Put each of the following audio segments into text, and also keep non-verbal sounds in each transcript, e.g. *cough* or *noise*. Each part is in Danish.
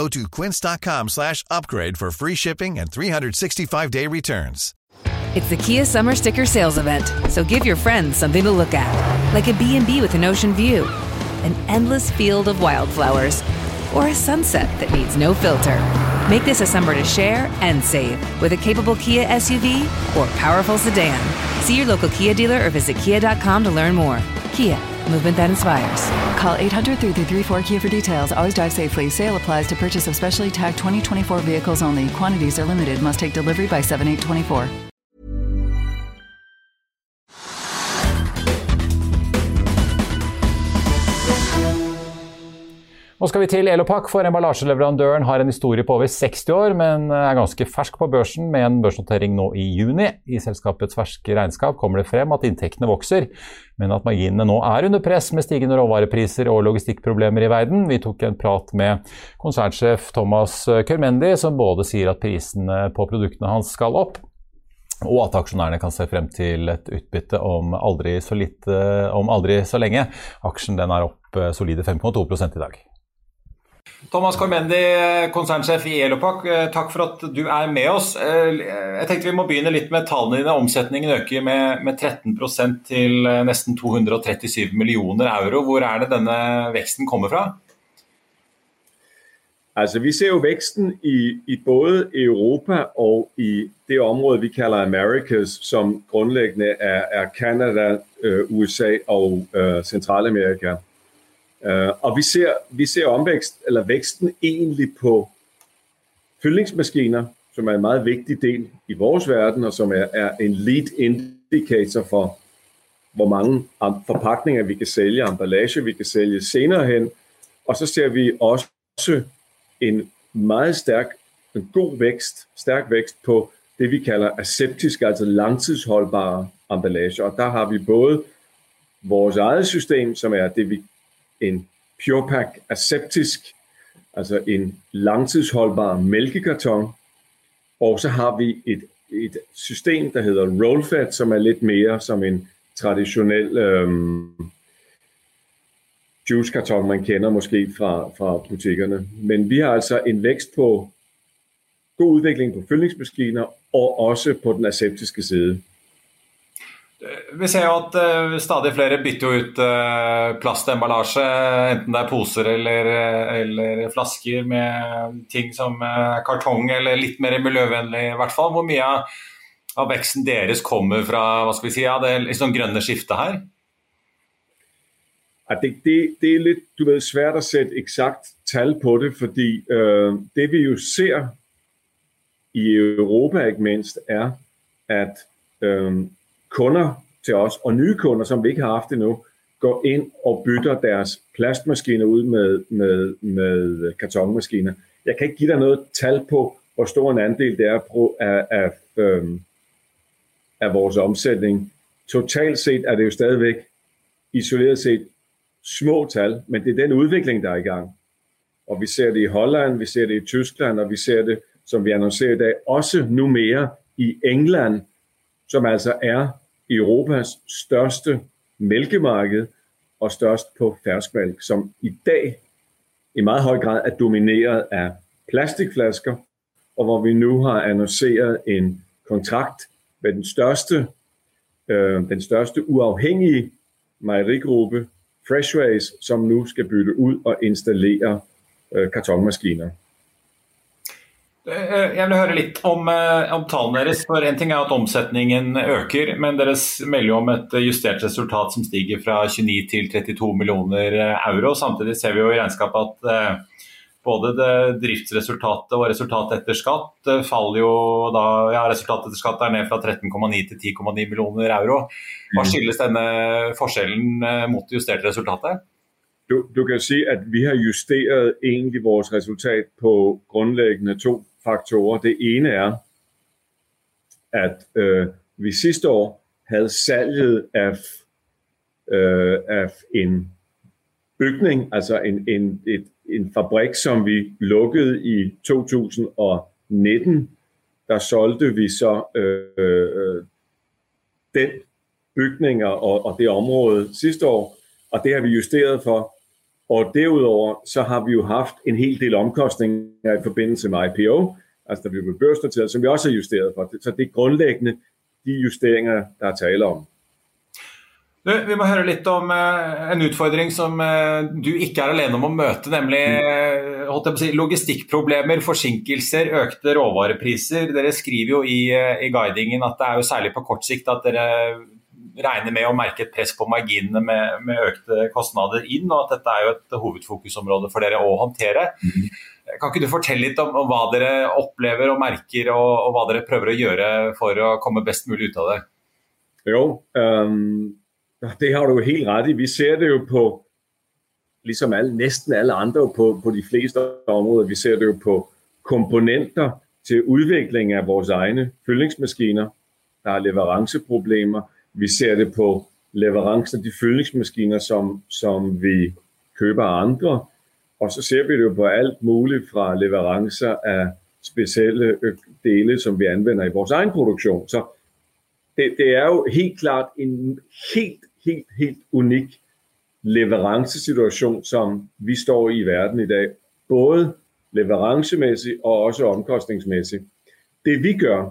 Go to quince.com slash upgrade for free shipping and 365-day returns. It's the Kia Summer Sticker Sales Event, so give your friends something to look at, like a B&B with an ocean view, an endless field of wildflowers, or a sunset that needs no filter. Make this a summer to share and save with a capable Kia SUV or powerful sedan. See your local Kia dealer or visit kia.com to learn more. Kia, movement that inspires. Call 800 334 Kia for details. Always drive safely. Sale applies to purchase of specially tagged 2024 vehicles only. Quantities are limited. Must take delivery by 7824. Nå skal vi til Elopak, for emballasjeleverandøren har en historie på over 60 år, men eh, er ganske fersk på børsen med en børsnotering nå i juni. I selskapets ferske regnskap kommer det frem at inntektene vokser, men at marginene nå er under press med stigende råvarepriser og logistikkproblemer i verden. Vi tok en prat med konsernsjef Thomas eh, Kermendi, som både sier at prisene på produktene hans skal opp, og at aksjonærene kan se frem til et utbytte om aldri så, lite, eh, om aldri så lenge. Aksjen er opp solide 5,2% i dag. Thomas Kormendi, konsernsjef i Elopak, eh, takk for at du er med oss. Eh, jeg tenkte Vi må begynne litt med tallene dine. Omsetningen øker med, med 13% til eh, nesten 237 millioner euro. Hvor er det denne veksten kommer fra? Altså, Vi ser jo veksten i, i både Europa og i det område vi kalder Americas, som grundlæggende er, er Canada, USA og øh, Centralamerika. Uh, og vi ser, vi ser omvækst, eller væksten egentlig på fyldningsmaskiner, som er en meget vigtig del i vores verden, og som er, er en lead indicator for, hvor mange forpakninger vi kan sælge, emballage vi kan sælge senere hen. Og så ser vi også en meget stærk, en god vækst, stærk vækst på det vi kalder aseptisk, altså langtidsholdbare emballage. Og der har vi både vores eget system, som er det vi en PurePack aseptisk, altså en langtidsholdbar mælkekarton, og så har vi et, et system, der hedder RollFed, som er lidt mere som en traditionel øhm, juicekarton, man kender måske fra, fra butikkerne. Men vi har altså en vækst på god udvikling på fyldningsmaskiner, og også på den aseptiske side. Eh, vi ser jo at eh, stadig flere bytter ut eh, plastemballasje, enten det er poser eller, eller, flasker med ting som kartong eller litt mer miljøvennlig i hvert fall. Hvor mye av, veksten deres kommer fra hva skal vi si, ja, det liksom grønne skiftet her? Ja, det, det, det, er litt du vet, svært å sette eksakt tall på det, fordi øh, det vi jo ser i Europa ikke minst, er at øh, kunder til os, og nye kunder, som vi ikke har haft endnu, går ind og bytter deres plastmaskiner ud med, med, med kartonmaskiner. Jeg kan ikke give dig noget tal på, hvor stor en andel det er af, af, øhm, af vores omsætning. Totalt set er det jo stadigvæk isoleret set små tal, men det er den udvikling, der er i gang. Og vi ser det i Holland, vi ser det i Tyskland, og vi ser det, som vi annoncerer i dag, også nu mere i England, som altså er Europas største mælkemarked og størst på ferskmælk, som i dag i meget høj grad er domineret af plastikflasker, og hvor vi nu har annonceret en kontrakt med den største, øh, den største uafhængige mejerigruppe, Freshways, som nu skal bytte ud og installere øh, kartonmaskiner. Eh, jeg vil høre litt om, eh, om, tallene deres. for En ting er at omsetningen øker, men dere melder om et justert resultat som stiger fra 29 til 32 millioner euro. Samtidig ser vi jo i regnskapet at eh, både det driftsresultatet og resultatet etter skatt faller jo da ja, Resultatet etter skatt er ned fra 13,9 til 10,9 millioner euro. Hva mm. skyldes denne forskjellen mot det justerte resultatet? Du, du, kan si at vi har justeret egentlig vores resultat på grundlæggende to faktorer. Det ene er, at øh, vi sidste år havde salget af, øh, af en bygning, altså en, en, et, en fabrik, som vi lukkede i 2019. Der solgte vi så øh, den bygning og, og det område sidste år, og det har vi justeret for. Og derudover så har vi jo haft en hel del omkostninger i forbindelse med IPO, altså der vi blev børsnoteret, som vi også har justeret for. Så det er grundlæggende de justeringer, der er tale om. Du, vi må høre litt om uh, en utfordring som uh, du ikke er alene om å møte, nemlig uh, si, logistikkproblemer, forsinkelser, økte råvarepriser. Dere skriver jo i, i, guidingen at det er jo særlig på kort sikt at dere regner med å merke et press på marginene med, med økte kostnader inn, og at dette er jo et hovedfokusområde for dere å håndtere. Mm. Kan ikke du fortelle litt om, om, hva dere opplever og merker, og, og, hva dere prøver å gjøre for å komme best mulig ut av det? Jo, um det har du helt ret i. Vi ser det jo på, ligesom alle, næsten alle andre på, på de fleste områder, vi ser det jo på komponenter til udvikling af vores egne fyldingsmaskiner. Der er leveranceproblemer. Vi ser det på leverancen af de fyldningsmaskiner, som, som vi køber af andre. Og så ser vi det jo på alt muligt fra leverancer af specielle dele, som vi anvender i vores egen produktion. Så det, det er jo helt klart en helt helt, helt unik leverancesituation, som vi står i i verden i dag. Både leverancemæssigt og også omkostningsmæssigt. Det vi gør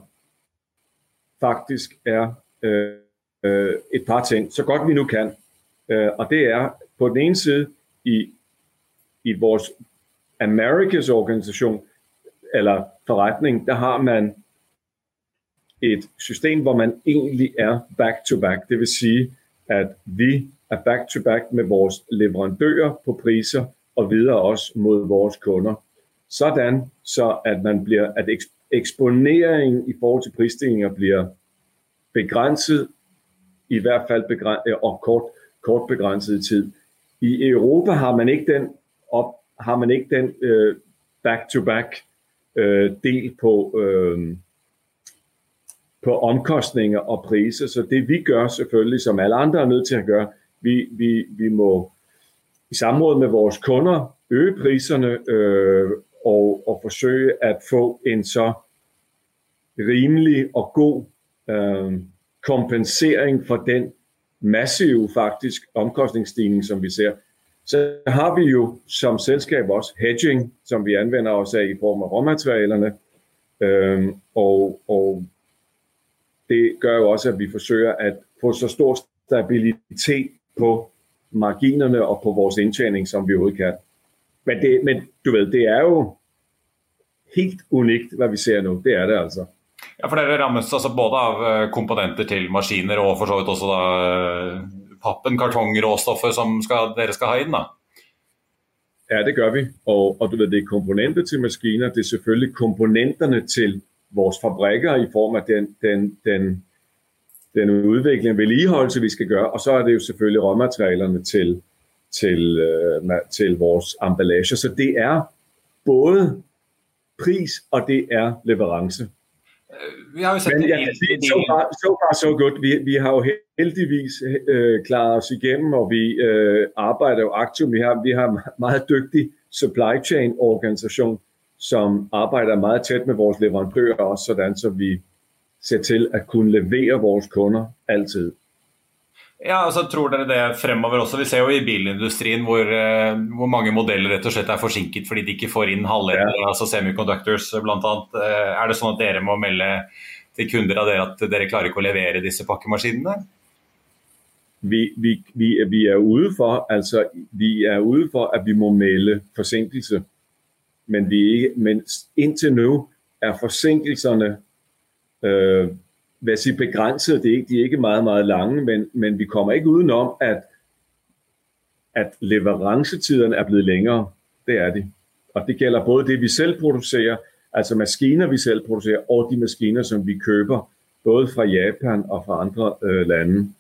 faktisk er øh, øh, et par ting, så godt vi nu kan. Øh, og det er på den ene side i, i vores Americas organisation, eller forretning, der har man et system, hvor man egentlig er back-to-back. Det vil sige, at vi er back-to-back med vores leverandører på priser og videre også mod vores kunder. Sådan så at man bliver, at eksponeringen i forhold til prisstigninger bliver begrænset, i hvert fald begræn- øh, og kort, kort begrænset tid. I Europa har man ikke den, op, har man ikke den øh, back-to-back øh, del på, øh, på omkostninger og priser. Så det vi gør selvfølgelig, som alle andre er nødt til at gøre, vi, vi, vi må i samråd med vores kunder øge priserne øh, og, og forsøge at få en så rimelig og god øh, kompensering for den massive faktisk omkostningsstigning, som vi ser. Så har vi jo som selskab også hedging, som vi anvender os af i form af råmaterialerne. øhm, og, og det gør jo også, at vi forsøger at få så stor stabilitet på marginerne og på vores indtjening, som vi overhovedet kan. Men, det, men du ved, det er jo helt unikt, hvad vi ser nu. Det er det altså. Ja, for dere rammes altså både av eh, komponenter til maskiner og for så vidt også da eh, pappen, kartongråstoffet som skal, dere skal ha inn da? Ja, det gør vi. Og, og du ved, det er komponenter til maskiner, det er selvfølgelig komponenterne til vores fabrikker i form af den, den, den, den udvikling og vedligeholdelse, vi skal gøre. Og så er det jo selvfølgelig råmaterialerne til, til, øh, til vores emballage. Så det er både pris og det er leverance. Øh, vi har jo set Men det, så far, så far så godt. Vi, vi har jo heldigvis øh, klaret os igennem, og vi øh, arbejder jo aktivt. Vi har, vi har meget dygtig supply chain organisation, som arbejder meget tæt med vores leverandører også, sådan så vi ser til at kunne levere vores kunder altid. Ja, så tror dere det fremover også. Vi ser jo i bilindustrien hvor, eh, hvor mange modeller rett og slett er forsinket fordi de ikke får inn halvledere, ja. altså semiconductors bl.a. Eh, er det sånn at dere må melde til kunder av dere at dere klarer ikke å levere disse pakkemaskinene? Vi, vi, vi, vi er ude for, altså, vi er ude for, at vi må melde forsinkelse men, vi men indtil nu er forsinkelserne øh, hvad siger, begrænset. Det er ikke, de er ikke meget, meget lange, men, men vi kommer ikke udenom, at, at leverancetiderne er blevet længere. Det er de. Og det gælder både det, vi selv producerer, altså maskiner, vi selv producerer, og de maskiner, som vi køber, både fra Japan og fra andre øh, lande.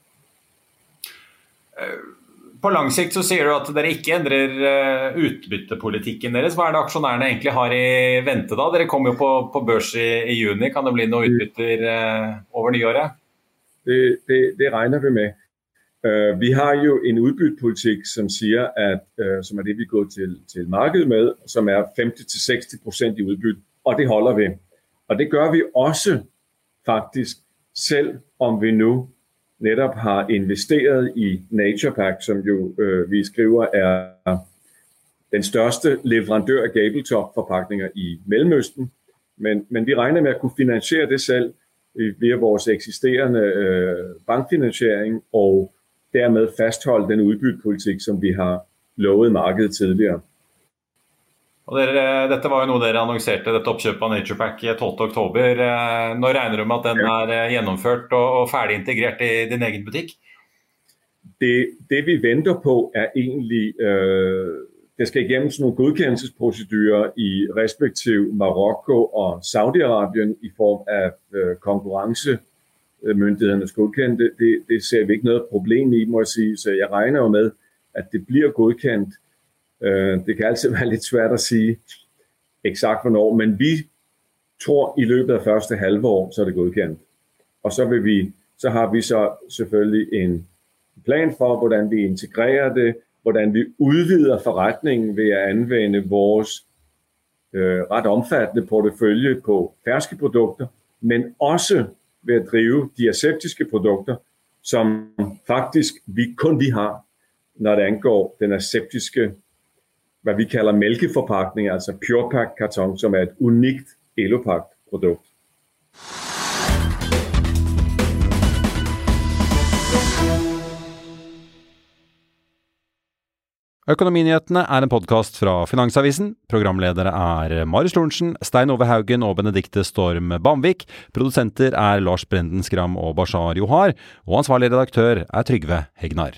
Øh på lang sikt så sier du at dere ikke endrer uh, utbyttepolitikken deres. Hva er det aksjonærene egentlig har i vente da? Dere kommer jo på, på børs i, i, juni. Kan det bli noen utbytter uh, over nyåret? Det, det, det, regner vi med. Uh, vi har jo en utbyttepolitikk som sier at, som er det vi går til, til markedet med, som er 50-60% i utbytte. Og det holder vi. Og det gjør vi også faktisk, selv om vi nå netop har investeret i NaturePack, som jo øh, vi skriver er den største leverandør af gabletop-forpakninger i Mellemøsten. Men, men vi regner med at kunne finansiere det selv øh, via vores eksisterende øh, bankfinansiering og dermed fastholde den udbyttepolitik, som vi har lovet markedet tidligere. Og dere, dette var jo noe dere annonserte, dette oppkjøpet av NaturePack 12.10. Eh, når regner du med at den er eh, gjennomført og, ferdig integrert i din egen butikk? Det, det vi venter på, er egentlig øh, Det skal igjennom noen godkjennelsesprosedyrer i respektiv Marokko og Saudi-Arabien i form av øh, konkurransemyndighetenes godkjente. Det, det ser vi ikke noe problem i, må jeg si. Så jeg regner jo med at det blir godkjent Øh, det kan altid *laughs* være lidt svært at sige eksakt hvornår, men vi tror i løbet af første halve år, så er det godkendt. Og så, vil vi, så har vi så selvfølgelig en plan for, hvordan vi integrerer det, hvordan vi udvider forretningen ved at anvende vores øh, ret omfattende portefølje på ferske produkter, men også ved at drive de aseptiske produkter, som faktisk vi, kun vi har, når det angår den aseptiske hvad vi kalder mælkeforpakning, altså PurePak karton, som er et unikt Elopak-produkt. Økonominyhetene er en podkast fra Finansavisen. Programledere er Marius Lorentzen, Stein Ove Haugen og Benedikte Storm Bamvik. Produsenter er Lars Brenden Skram og Bashar Johar. Og ansvarlig redaktør er Trygve Hegnar.